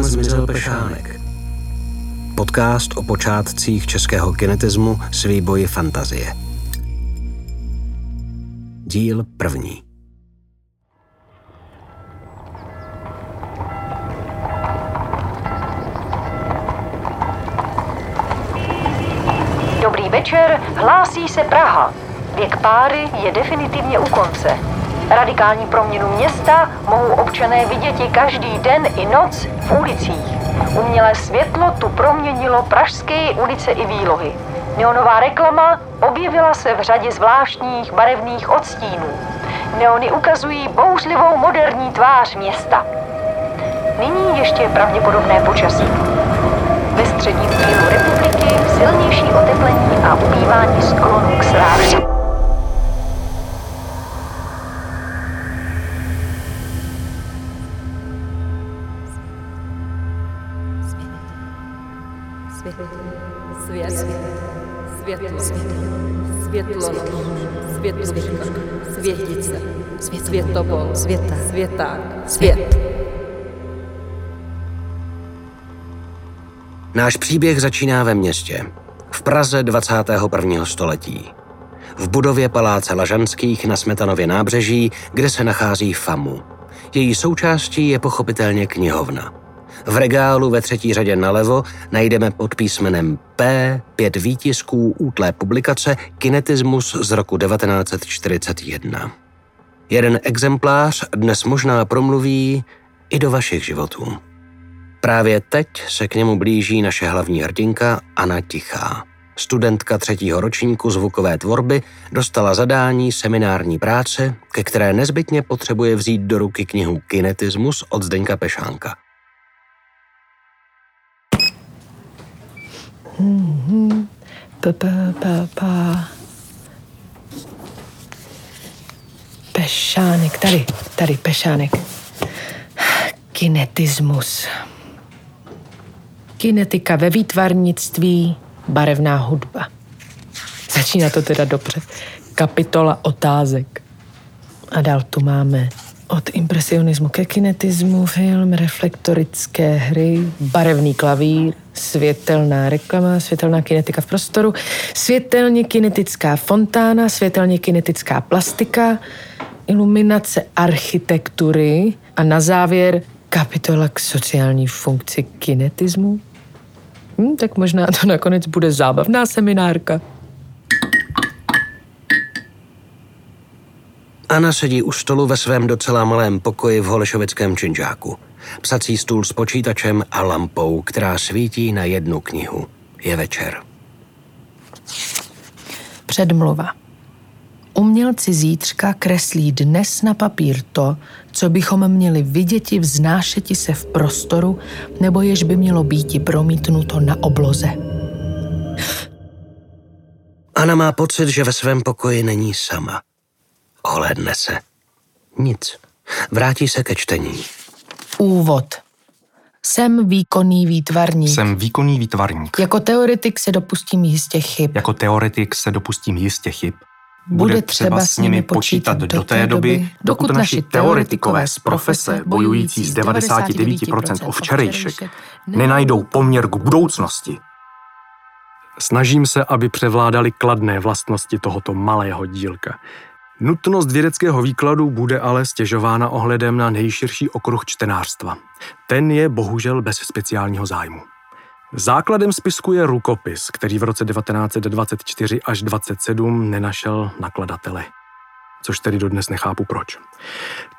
Kam zmizel Pešánek? Podcast o počátcích českého kinetismu s výboji fantazie. Díl první. Dobrý večer, hlásí se Praha. Věk páry je definitivně u konce. Radikální proměnu města mohou občané vidět i každý den i noc v ulicích. Umělé světlo tu proměnilo pražské ulice i výlohy. Neonová reklama objevila se v řadě zvláštních barevných odstínů. Neony ukazují bouřlivou moderní tvář města. Nyní ještě pravděpodobné počasí. Ve středním dílu republiky silnější oteplení a ubývání sklonu světlo, světluška, světice, světobol, světa, světák, svět. Náš příběh začíná ve městě, v Praze 21. století. V budově Paláce Lažanských na Smetanově nábřeží, kde se nachází FAMu. Její součástí je pochopitelně knihovna. V regálu ve třetí řadě nalevo najdeme pod písmenem P pět výtisků útlé publikace Kinetismus z roku 1941. Jeden exemplář dnes možná promluví i do vašich životů. Právě teď se k němu blíží naše hlavní hrdinka Anna Tichá. Studentka třetího ročníku zvukové tvorby dostala zadání seminární práce, ke které nezbytně potřebuje vzít do ruky knihu Kinetismus od Zdeňka Pešánka – Pa, pa, pa, pa. Pešánek, tady, tady, pešánek. Kinetismus. Kinetika ve výtvarnictví, barevná hudba. Začíná to teda dobře. Kapitola otázek. A dál tu máme od impresionismu ke kinetismu, film, reflektorické hry, barevný klavír, světelná reklama, světelná kinetika v prostoru, světelně kinetická fontána, světelně kinetická plastika, iluminace architektury a na závěr kapitola k sociální funkci kinetismu. Hm, tak možná to nakonec bude zábavná seminárka. Anna sedí u stolu ve svém docela malém pokoji v Holešovickém činžáku. Psací stůl s počítačem a lampou, která svítí na jednu knihu. Je večer. Předmluva. Umělci zítřka kreslí dnes na papír to, co bychom měli viděti vznášeti se v prostoru, nebo jež by mělo býti promítnuto na obloze. Anna má pocit, že ve svém pokoji není sama. Ohledne se. Nic. Vrátí se ke čtení. Úvod. Jsem výkonný výtvarník. Jsem výkonný výtvarník. Jako teoretik se dopustím jistě chyb. Jako teoretik se dopustím jistě chyb. Bude třeba s nimi počítat do té doby, dokud naši teoretikové z profese, bojující z 99% o včerejšek, nenajdou poměr k budoucnosti. Snažím se, aby převládaly kladné vlastnosti tohoto malého dílka. Nutnost vědeckého výkladu bude ale stěžována ohledem na nejširší okruh čtenářstva. Ten je bohužel bez speciálního zájmu. Základem spisku je rukopis, který v roce 1924 až 27 nenašel nakladatele. Což tedy dodnes nechápu proč.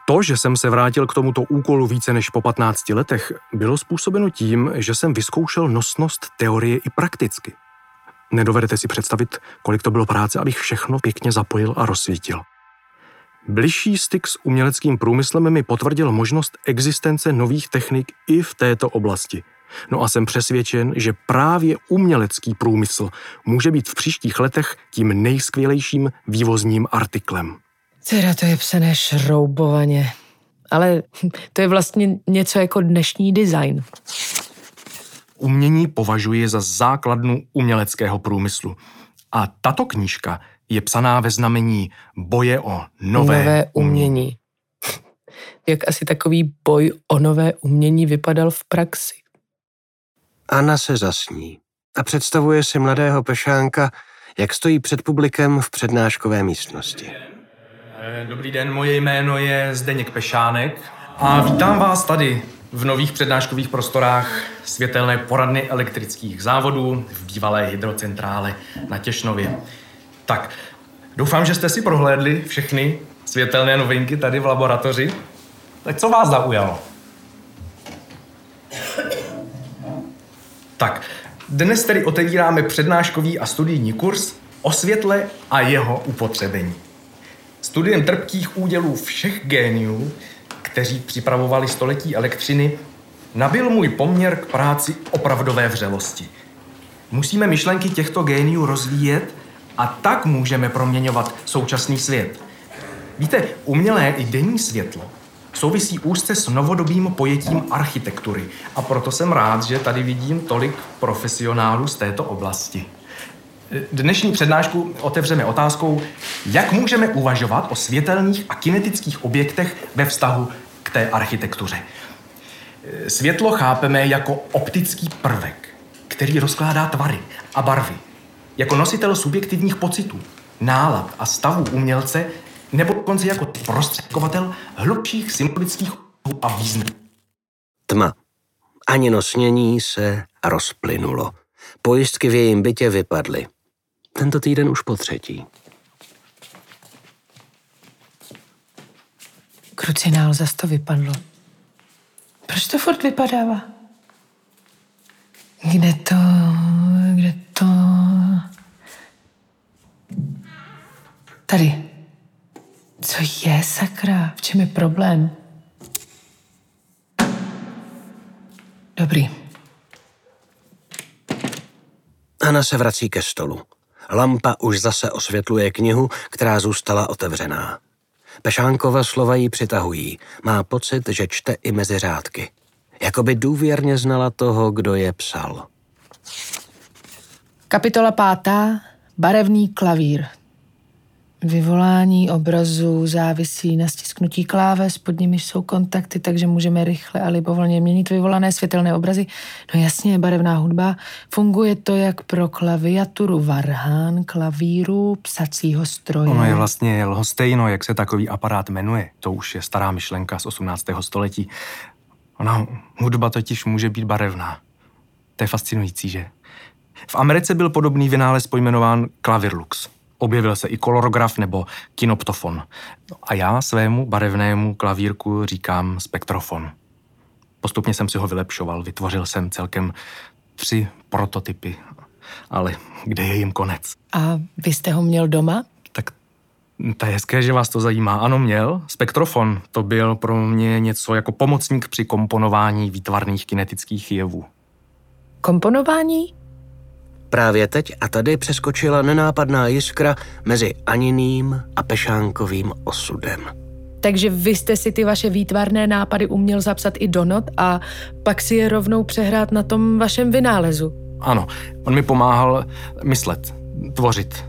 To, že jsem se vrátil k tomuto úkolu více než po 15 letech, bylo způsobeno tím, že jsem vyzkoušel nosnost teorie i prakticky. Nedovedete si představit, kolik to bylo práce, abych všechno pěkně zapojil a rozsvítil. Bližší styk s uměleckým průmyslem mi potvrdil možnost existence nových technik i v této oblasti. No a jsem přesvědčen, že právě umělecký průmysl může být v příštích letech tím nejskvělejším vývozním artiklem. Teda to je psané šroubovaně. Ale to je vlastně něco jako dnešní design. Umění považuji za základnu uměleckého průmyslu. A tato knížka je psaná ve znamení boje o nové, Nové umění. jak asi takový boj o nové umění vypadal v praxi. Anna se zasní a představuje si mladého pešánka, jak stojí před publikem v přednáškové místnosti. Eh, dobrý den, moje jméno je Zdeněk Pešánek a vítám vás tady v nových přednáškových prostorách světelné poradny elektrických závodů v bývalé hydrocentrále na Těšnově. Tak, doufám, že jste si prohlédli všechny světelné novinky tady v laboratoři. Tak co vás zaujalo? Tak, dnes tedy otevíráme přednáškový a studijní kurz o světle a jeho upotřebení. Studiem trpkých údělů všech géniů, kteří připravovali století elektřiny, nabil můj poměr k práci opravdové vřelosti. Musíme myšlenky těchto géniů rozvíjet a tak můžeme proměňovat současný svět. Víte, umělé i denní světlo souvisí úzce s novodobým pojetím architektury a proto jsem rád, že tady vidím tolik profesionálů z této oblasti. Dnešní přednášku otevřeme otázkou, jak můžeme uvažovat o světelných a kinetických objektech ve vztahu té architektuře. Světlo chápeme jako optický prvek, který rozkládá tvary a barvy, jako nositel subjektivních pocitů, nálad a stavů umělce, nebo dokonce jako prostředkovatel hlubších symbolických a významů. Tma. Ani nosnění se rozplynulo. Pojistky v jejím bytě vypadly. Tento týden už po třetí. Krucinál zas to vypadlo. Proč to furt vypadává? Kde to, kde to... Tady. Co je, sakra? V čem je problém? Dobrý. Anna se vrací ke stolu. Lampa už zase osvětluje knihu, která zůstala otevřená. Pešánkova slova ji přitahují. Má pocit, že čte i mezi řádky. Jakoby důvěrně znala toho, kdo je psal. Kapitola pátá. Barevný klavír. Vyvolání obrazu závisí na stisknutí kláves, pod nimi jsou kontakty, takže můžeme rychle a libovolně měnit vyvolané světelné obrazy. No jasně, barevná hudba. Funguje to jak pro klaviaturu varhán, klavíru, psacího stroje. Ono je vlastně lhostejno, jak se takový aparát jmenuje. To už je stará myšlenka z 18. století. Ona hudba totiž může být barevná. To je fascinující, že? V Americe byl podobný vynález pojmenován klavirlux. Objevil se i kolorograf nebo kinoptofon. A já svému barevnému klavírku říkám spektrofon. Postupně jsem si ho vylepšoval, vytvořil jsem celkem tři prototypy. Ale kde je jim konec? A vy jste ho měl doma? Tak to je hezké, že vás to zajímá. Ano, měl. Spektrofon. To byl pro mě něco jako pomocník při komponování výtvarných kinetických jevů. Komponování? Právě teď a tady přeskočila nenápadná jiskra mezi Aniným a Pešánkovým osudem. Takže vy jste si ty vaše výtvarné nápady uměl zapsat i do not a pak si je rovnou přehrát na tom vašem vynálezu. Ano, on mi pomáhal myslet, tvořit,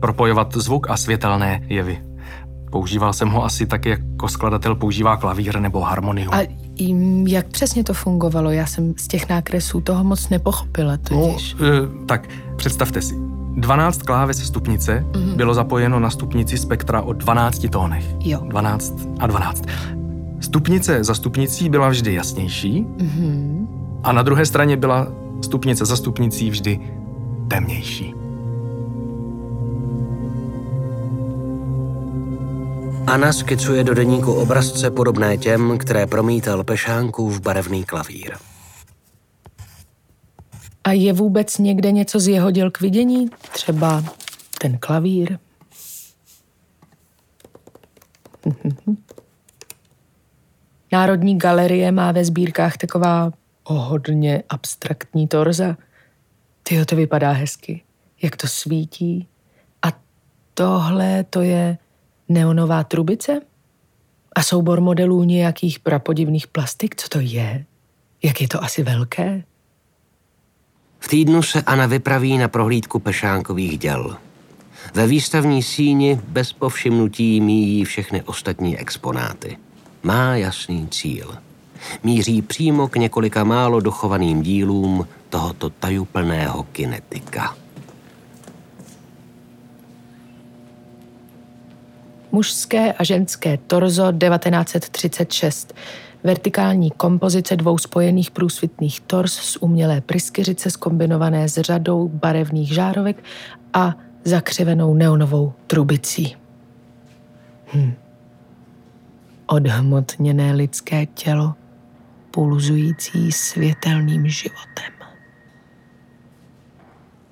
propojovat zvuk a světelné jevy. Používal jsem ho asi tak, jako skladatel používá klavír nebo harmonium. A jak přesně to fungovalo? Já jsem z těch nákresů toho moc nepochopila totiž. No, e, tak představte si. 12 kláves stupnice mm-hmm. bylo zapojeno na stupnici spektra o 12 tónech. Jo. 12 a 12. Stupnice za stupnicí byla vždy jasnější mm-hmm. a na druhé straně byla stupnice za stupnicí vždy temnější. Anna skicuje do deníku obrazce podobné těm, které promítal v barevný klavír. A je vůbec někde něco z jeho děl k vidění? Třeba ten klavír? Národní galerie má ve sbírkách taková hodně abstraktní torza. Tyjo, to vypadá hezky. Jak to svítí. A tohle to je neonová trubice? A soubor modelů nějakých prapodivných plastik? Co to je? Jak je to asi velké? V týdnu se Anna vypraví na prohlídku pešánkových děl. Ve výstavní síni bez povšimnutí míjí všechny ostatní exponáty. má jasný cíl. Míří přímo k několika málo dochovaným dílům tohoto tajuplného kinetika. Mužské a ženské torzo 1936. Vertikální kompozice dvou spojených průsvitných tors z umělé pryskyřice skombinované s řadou barevných žárovek a zakřivenou neonovou trubicí. Hm. Odhmotněné lidské tělo, pulzující světelným životem.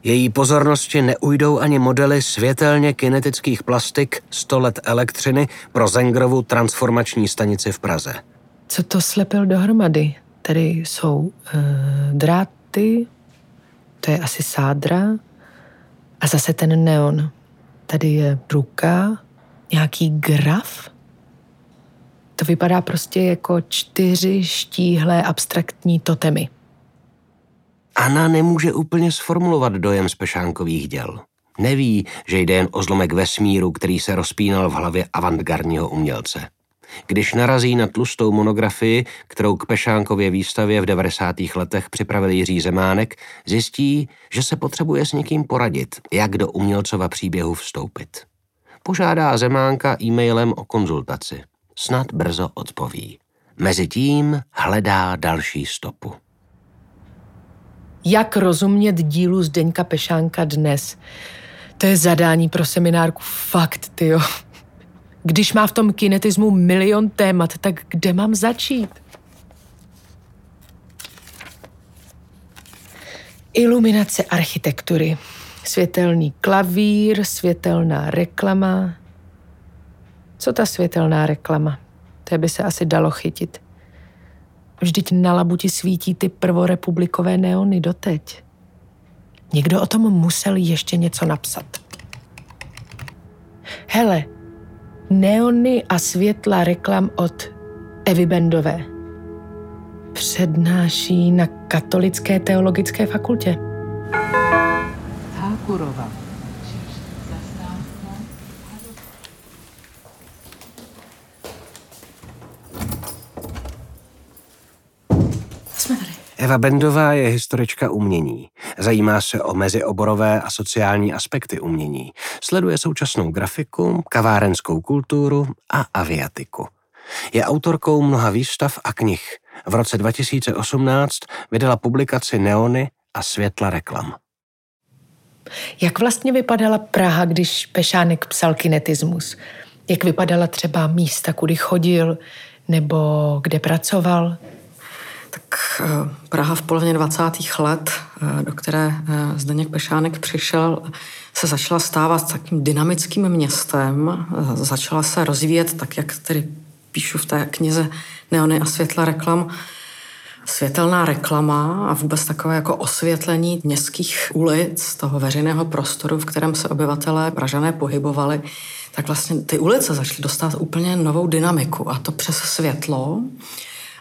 Její pozornosti neujdou ani modely světelně kinetických plastik 100 let elektřiny pro Zengrovu transformační stanici v Praze. Co to slepil dohromady? Tady jsou e, dráty, to je asi sádra, a zase ten neon. Tady je ruka, nějaký graf. To vypadá prostě jako čtyři štíhlé abstraktní totemy. Anna nemůže úplně sformulovat dojem z pešánkových děl. Neví, že jde jen o zlomek vesmíru, který se rozpínal v hlavě avantgardního umělce. Když narazí na tlustou monografii, kterou k Pešánkově výstavě v 90. letech připravil Jiří Zemánek, zjistí, že se potřebuje s někým poradit, jak do umělcova příběhu vstoupit. Požádá Zemánka e-mailem o konzultaci. Snad brzo odpoví. Mezitím hledá další stopu. Jak rozumět dílu Zdeňka Pešánka dnes? To je zadání pro seminárku. Fakt, tyjo. Když má v tom kinetismu milion témat, tak kde mám začít? Iluminace architektury. Světelný klavír, světelná reklama. Co ta světelná reklama? To by se asi dalo chytit. Vždyť na labuti svítí ty prvorepublikové neony doteď. Někdo o tom musel ještě něco napsat. Hele, neony a světla reklam od Evy Bendové. Přednáší na Katolické teologické fakultě. Hákurova. Eva Bendová je historička umění. Zajímá se o mezioborové a sociální aspekty umění. Sleduje současnou grafiku, kavárenskou kulturu a aviatiku. Je autorkou mnoha výstav a knih. V roce 2018 vydala publikaci Neony a světla reklam. Jak vlastně vypadala Praha, když Pešánek psal kinetismus? Jak vypadala třeba místa, kudy chodil, nebo kde pracoval? Tak eh, Praha v polovině 20. let, eh, do které eh, Zdeněk Pešánek přišel, se začala stávat takým dynamickým městem, začala se rozvíjet tak, jak tedy píšu v té knize Neony a světla reklam, světelná reklama a vůbec takové jako osvětlení městských ulic, toho veřejného prostoru, v kterém se obyvatelé Pražané pohybovali, tak vlastně ty ulice začaly dostat úplně novou dynamiku a to přes světlo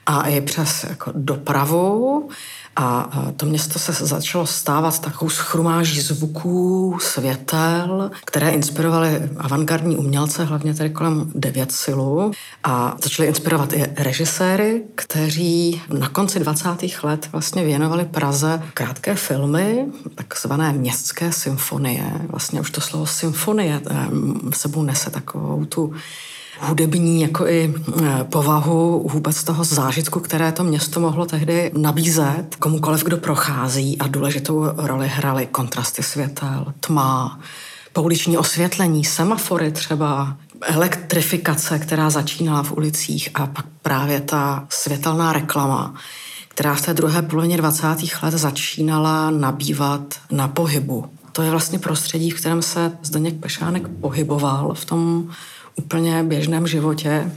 a i přes jako dopravu. A to město se začalo stávat takovou schrumáží zvuků, světel, které inspirovaly avantgardní umělce, hlavně tady kolem devět silu. A začaly inspirovat i režiséry, kteří na konci 20. let vlastně věnovali Praze krátké filmy, takzvané městské symfonie. Vlastně už to slovo symfonie sebou nese takovou tu hudební jako i e, povahu vůbec toho zážitku, které to město mohlo tehdy nabízet komukoliv, kdo prochází a důležitou roli hraly kontrasty světel, tma, pouliční osvětlení, semafory třeba, elektrifikace, která začínala v ulicích a pak právě ta světelná reklama, která v té druhé polovině 20. let začínala nabývat na pohybu. To je vlastně prostředí, v kterém se Zdeněk Pešánek pohyboval v tom úplně běžném životě,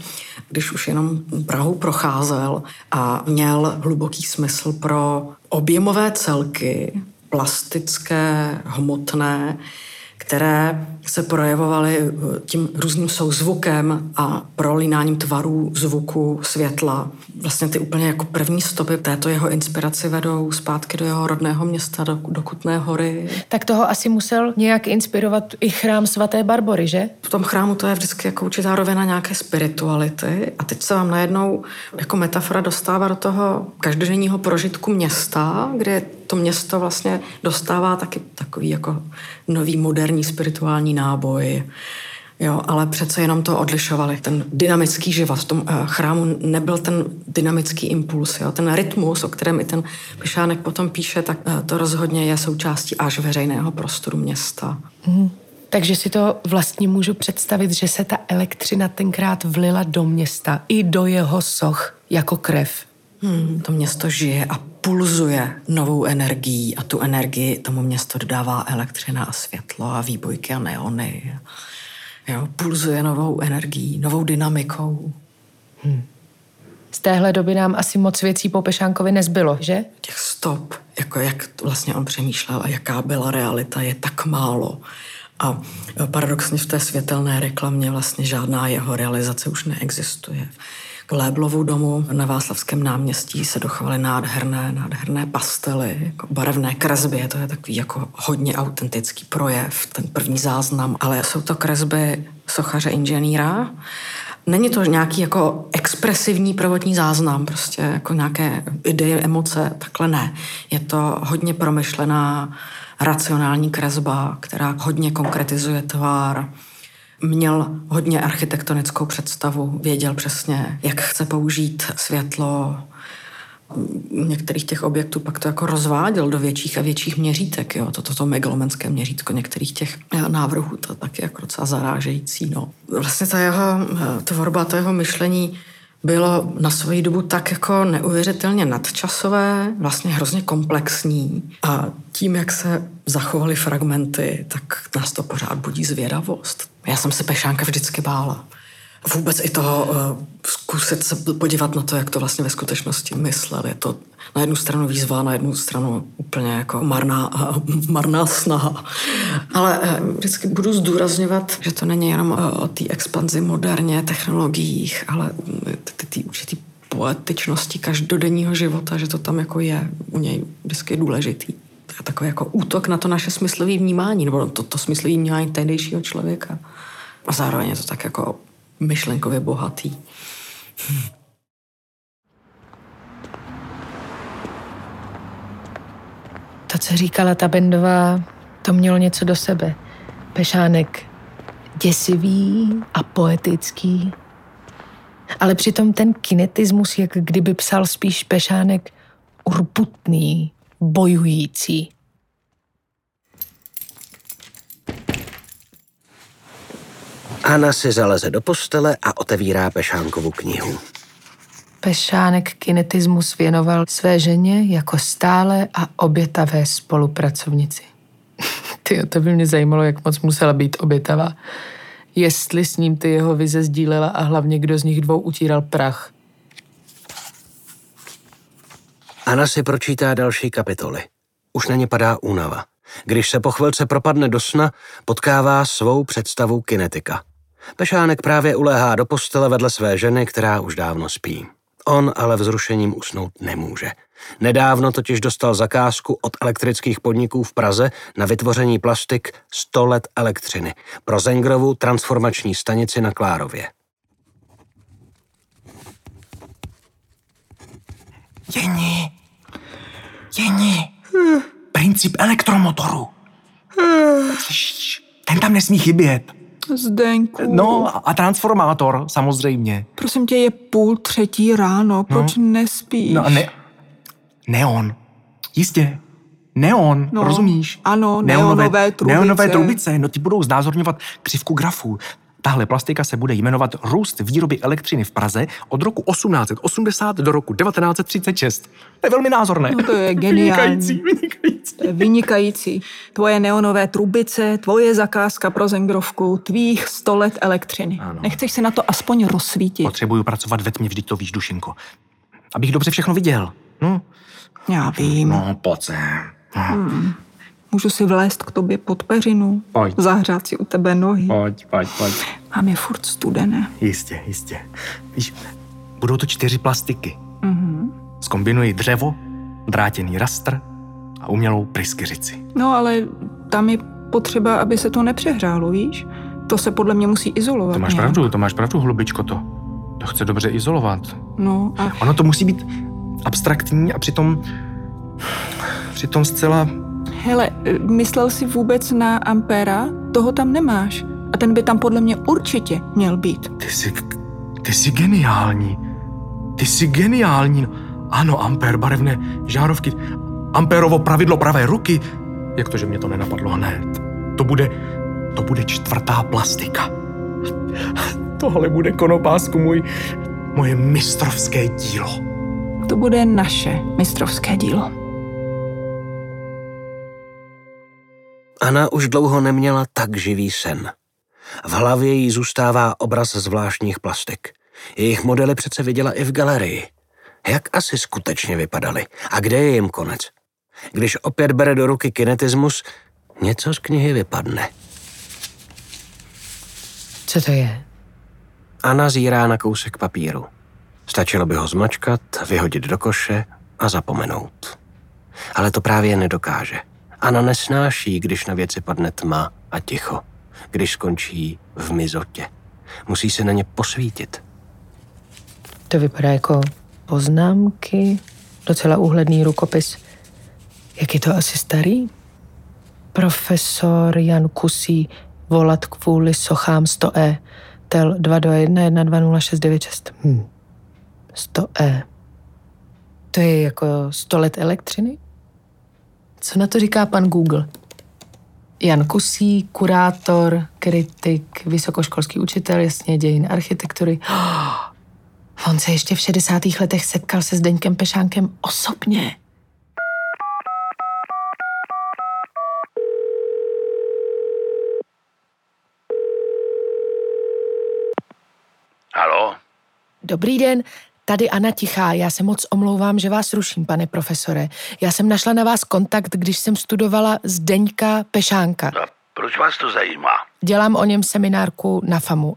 když už jenom Prahu procházel a měl hluboký smysl pro objemové celky, plastické, hmotné, které se projevovaly eh, tím různým souzvukem a prolínáním tvarů, zvuku, světla. Vlastně ty úplně jako první stopy této jeho inspiraci vedou zpátky do jeho rodného města, do, do Kutné hory. Tak toho asi musel nějak inspirovat i chrám svaté Barbory, že? V tom chrámu to je vždycky jako určitá rovina nějaké spirituality a teď se vám najednou jako metafora dostává do toho každodenního prožitku města, kde to město vlastně dostává taky takový jako nový moderní spirituální náboj. Jo, ale přece jenom to odlišovali. Ten dynamický život v tom uh, chrámu nebyl ten dynamický impuls. Jo. Ten rytmus, o kterém i ten Pešánek potom píše, tak uh, to rozhodně je součástí až veřejného prostoru města. Mm. Takže si to vlastně můžu představit, že se ta elektřina tenkrát vlila do města i do jeho soch jako krev. Hmm, to město žije a pulzuje novou energií a tu energii tomu město dodává elektřina a světlo a výbojky a neony. Jo, pulzuje novou energií, novou dynamikou. Hmm. Z téhle doby nám asi moc věcí po Pešánkovi nezbylo, že? Těch stop, jako jak vlastně on přemýšlel a jaká byla realita, je tak málo. A paradoxně v té světelné reklamě vlastně žádná jeho realizace už neexistuje. V Léblovu domu na Václavském náměstí se dochovaly nádherné, nádherné pastely, jako barevné kresby, to je takový jako hodně autentický projev, ten první záznam, ale jsou to kresby sochaře inženýra, Není to nějaký jako expresivní prvotní záznam, prostě jako nějaké ideje, emoce, takhle ne. Je to hodně promyšlená racionální kresba, která hodně konkretizuje tvar, měl hodně architektonickou představu, věděl přesně, jak chce použít světlo. Některých těch objektů pak to jako rozváděl do větších a větších měřítek. Jo. Toto to megalomanské měřítko některých těch návrhů, to taky jako docela zarážející. No. Vlastně ta jeho eh, tvorba, to jeho myšlení bylo na svoji dobu tak jako neuvěřitelně nadčasové, vlastně hrozně komplexní a tím, jak se zachovaly fragmenty, tak nás to pořád budí zvědavost. Já jsem se Pešánka vždycky bála. Vůbec i toho uh, zkusit se podívat na to, jak to vlastně ve skutečnosti myslel. Je to na jednu stranu výzva, na jednu stranu úplně jako marná, uh, marná snaha. Ale uh, vždycky budu zdůrazňovat, že to není jenom uh, o té expanzi moderně, technologiích, ale ty, určitý poetičnosti každodenního života, že to tam jako je u něj vždycky důležitý. Takový jako útok na to naše smyslové vnímání, nebo to, to smyslové vnímání tehdejšího člověka. A zároveň je to tak jako myšlenkově bohatý. To, co říkala ta Bendová, to mělo něco do sebe. Pešánek děsivý a poetický. Ale přitom ten kinetismus, jak kdyby psal spíš Pešánek urputný, bojující. Anna si zaleze do postele a otevírá Pešánkovu knihu. Pešánek kinetismus věnoval své ženě jako stále a obětavé spolupracovnici. Ty, to by mě zajímalo, jak moc musela být obětavá. Jestli s ním ty jeho vize sdílela a hlavně kdo z nich dvou utíral prach. Anna si pročítá další kapitoly. Už na ně padá únava. Když se po chvilce propadne do sna, potkává svou představu kinetika. Pešánek právě uléhá do postele vedle své ženy, která už dávno spí. On ale vzrušením usnout nemůže. Nedávno totiž dostal zakázku od elektrických podniků v Praze na vytvoření plastik 100 let elektřiny pro Zengrovu transformační stanici na Klárově. Jení, Jení, princip elektromotoru. Ten tam nesmí chybět. Zdenku. No a transformátor, samozřejmě. Prosím tě, je půl třetí ráno, proč no. nespíš? No ne, neon, jistě. Neon, no, rozumíš? Ano, neonové, neonové trubice. Neonové trubice, no ti budou znázorňovat křivku grafů. Tahle plastika se bude jmenovat Růst výroby elektřiny v Praze od roku 1880 do roku 1936. To je velmi názorné. No to je geniální. Vynikající, vynikající. Vynikající. Tvoje neonové trubice, tvoje zakázka pro Zengrovku, tvých 100 let elektřiny. Ano. Nechceš se na to aspoň rozsvítit? Potřebuju pracovat ve tmě, vždyť to víš, Dušinko. Abych dobře všechno viděl. No. Já vím. No, pojď sem. Hmm. Můžu si vlézt k tobě pod peřinu, Pojď. zahřát si u tebe nohy. Pojď, pojď, pojď. Mám je furt studené. Jistě, jistě. Víš, budou to čtyři plastiky. Mhm. Zkombinuji dřevo, drátěný rastr a umělou pryskyřici. No ale tam je potřeba, aby se to nepřehrálo, víš? To se podle mě musí izolovat. To máš nějak. pravdu, to máš pravdu, hlubičko to. To chce dobře izolovat. No a Ono to musí být abstraktní a přitom... Přitom zcela... hele, myslel jsi vůbec na Ampera? Toho tam nemáš. A ten by tam podle mě určitě měl být. Ty jsi... Ty jsi geniální. Ty jsi geniální. Ano, ampér, barevné žárovky. Ampérovo pravidlo pravé ruky. Jak to, že mě to nenapadlo hned? To bude... To bude čtvrtá plastika. Tohle bude konopásku můj... Moje mistrovské dílo. To bude naše mistrovské dílo. Anna už dlouho neměla tak živý sen. V hlavě jí zůstává obraz zvláštních plastik. Jejich modely přece viděla i v galerii. Jak asi skutečně vypadaly? A kde je jim konec? Když opět bere do ruky kinetismus, něco z knihy vypadne. Co to je? Anna zírá na kousek papíru. Stačilo by ho zmačkat, vyhodit do koše a zapomenout. Ale to právě nedokáže. Anna nesnáší, když na věci padne tma a ticho. Když skončí v mizotě. Musí se na ně posvítit. To vypadá jako poznámky, docela úhledný rukopis. Jak je to asi starý? Profesor Jan Kusí volat kvůli sochám 100E. Tel 221 120696. Hm. 100E. To je jako 100 let elektřiny? Co na to říká pan Google? Jan Kusí, kurátor, kritik, vysokoškolský učitel, jasně dějin architektury. On se ještě v 60. letech setkal se Zdeňkem Pešánkem osobně. Halo? Dobrý den, tady Anna Tichá. Já se moc omlouvám, že vás ruším, pane profesore. Já jsem našla na vás kontakt, když jsem studovala Zdeňka Pešánka. A proč vás to zajímá? Dělám o něm seminárku na FAMu.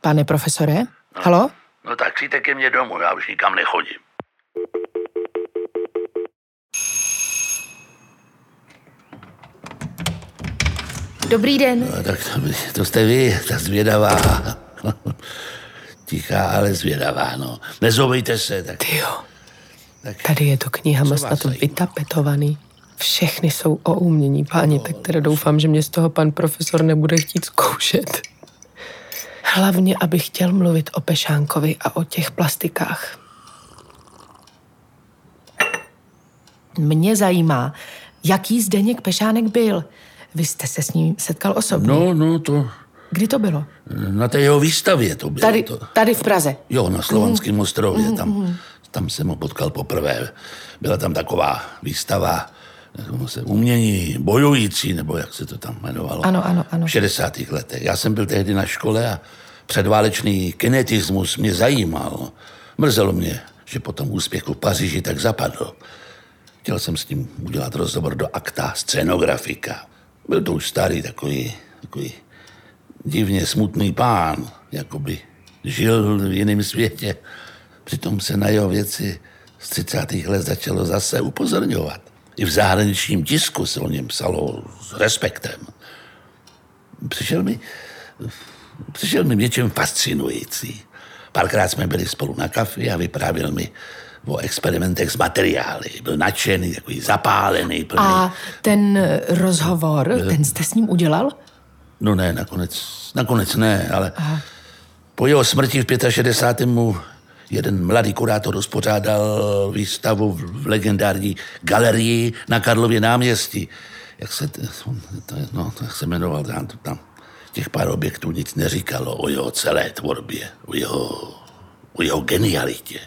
Pane profesore? Halo? No tak přijďte ke mně domů, já už nikam nechodím. Dobrý den. No, tak to, to jste vy, ta zvědavá. Tichá, ale zvědavá, no. Nezobejte se, tak... Tyjo, tak tady je to knihama snad zajímá? vytapetovaný. Všechny jsou o umění, páni, tak teda doufám, že mě z toho pan profesor nebude chtít zkoušet. Hlavně, abych chtěl mluvit o Pešánkovi a o těch plastikách. Mě zajímá, jaký Zdeněk Pešánek byl. Vy jste se s ním setkal osobně. No, no, to... Kdy to bylo? Na té jeho výstavě to bylo. Tady, To, tady v Praze. jo, na Slovanském ostrově, tam, tam jsem ho potkal poprvé. Byla tam taková výstava, se, umění bojující, nebo jak se to tam jmenovalo. Ano, ano, ano. V 60. letech. Já jsem byl tehdy na škole a předválečný kinetismus mě zajímal. Mrzelo mě, že po tom úspěchu v Paříži tak zapadl. Chtěl jsem s ním udělat rozhovor do akta scenografika. Byl to už starý takový, takový divně smutný pán, jakoby žil v jiném světě. Přitom se na jeho věci z 30. let začalo zase upozorňovat. I v zahraničním tisku se o něm psalo s respektem. Přišel mi, přišel mi něčem fascinující. Párkrát jsme byli spolu na kafi a vyprávěl mi o experimentech s materiály. Byl nadšený, takový zapálený, plný. A ten rozhovor, ten jste s ním udělal? No ne, nakonec, nakonec ne, ale Aha. po jeho smrti v 65. mu jeden mladý kurátor uspořádal výstavu v legendární galerii na Karlově náměstí. Jak se, to, no, jak se jmenoval tam, tam těch pár objektů nic neříkalo o jeho celé tvorbě, o jeho, o jeho genialitě.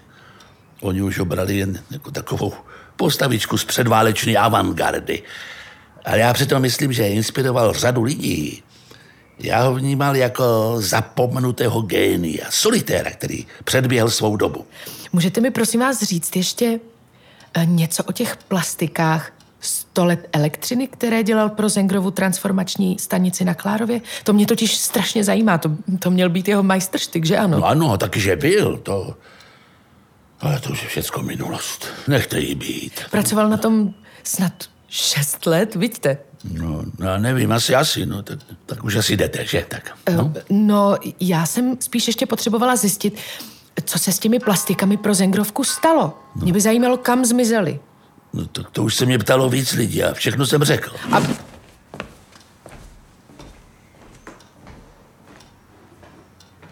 Oni už ho brali jen jako takovou postavičku z předváleční avantgardy. Ale já přitom myslím, že inspiroval řadu lidí. Já ho vnímal jako zapomenutého génia, solitéra, který předběhl svou dobu. Můžete mi prosím vás říct ještě, E, něco o těch plastikách 100 let elektřiny, které dělal pro Zengrovu transformační stanici na Klárově? To mě totiž strašně zajímá. To, to měl být jeho majstrštyk, že ano? No ano, taky, že byl. To... Ale to už je všecko minulost. Nechte jí být. Pracoval na tom snad šest let, vidíte? No, no já nevím, asi, asi, no, tak, tak už asi jdete, že? Tak, no? no, já jsem spíš ještě potřebovala zjistit, co se s těmi plastikami pro Zengrovku stalo. No. Mě by zajímalo, kam zmizely. No to, to už se mě ptalo víc lidí a všechno jsem řekl. A...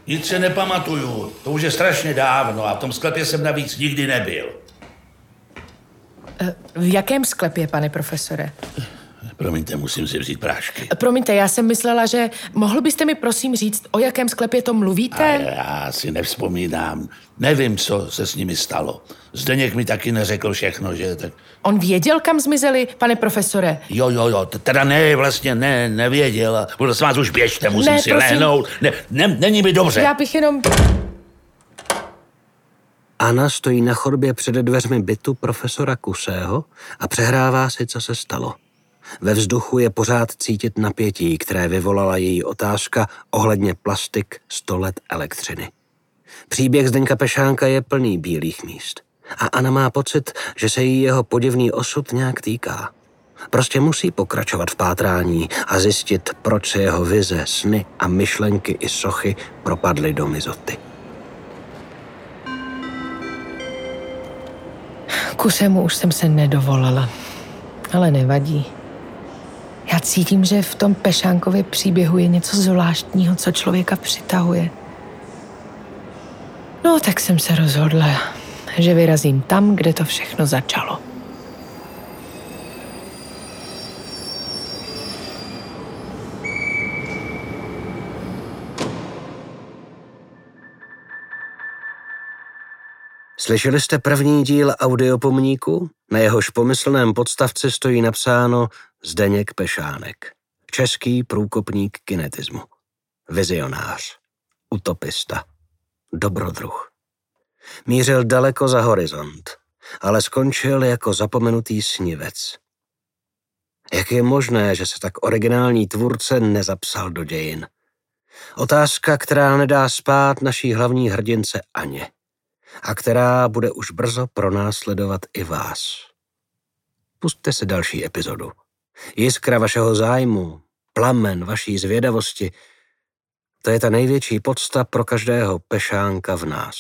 Nic se nepamatuju, to už je strašně dávno a v tom sklepě jsem navíc nikdy nebyl. Eh, v jakém sklepě, pane profesore? Promiňte, musím si vzít prášky. Promiňte, já jsem myslela, že mohl byste mi prosím říct, o jakém sklepě to mluvíte? A já si nevzpomínám. Nevím, co se s nimi stalo. Zdeněk mi taky neřekl všechno, že tak... On věděl, kam zmizeli, pane profesore? Jo, jo, jo, teda ne, vlastně ne, nevěděl. Prosím vás, už běžte, musím ne, si prosím. lehnout. Ne, ne, není mi dobře. Já bych jenom... Anna stojí na chodbě před dveřmi bytu profesora Kusého a přehrává si, co se stalo. Ve vzduchu je pořád cítit napětí, které vyvolala její otázka ohledně plastik 100 let elektřiny. Příběh Zdeňka Pešánka je plný bílých míst. A Anna má pocit, že se jí jeho podivný osud nějak týká. Prostě musí pokračovat v pátrání a zjistit, proč se jeho vize, sny a myšlenky i sochy propadly do mizoty. Kusemu už jsem se nedovolala, ale nevadí. Já cítím, že v tom Pešánkově příběhu je něco zvláštního, co člověka přitahuje. No, tak jsem se rozhodla, že vyrazím tam, kde to všechno začalo. Slyšeli jste první díl audiopomníku? Na jehož pomyslném podstavci stojí napsáno Zdeněk Pešánek, český průkopník kinetismu, vizionář, utopista, dobrodruh. Mířil daleko za horizont, ale skončil jako zapomenutý snivec. Jak je možné, že se tak originální tvůrce nezapsal do dějin? Otázka, která nedá spát naší hlavní hrdince Aně a která bude už brzo pronásledovat i vás. Pustte se další epizodu. Jiskra vašeho zájmu, plamen vaší zvědavosti, to je ta největší podsta pro každého pešánka v nás.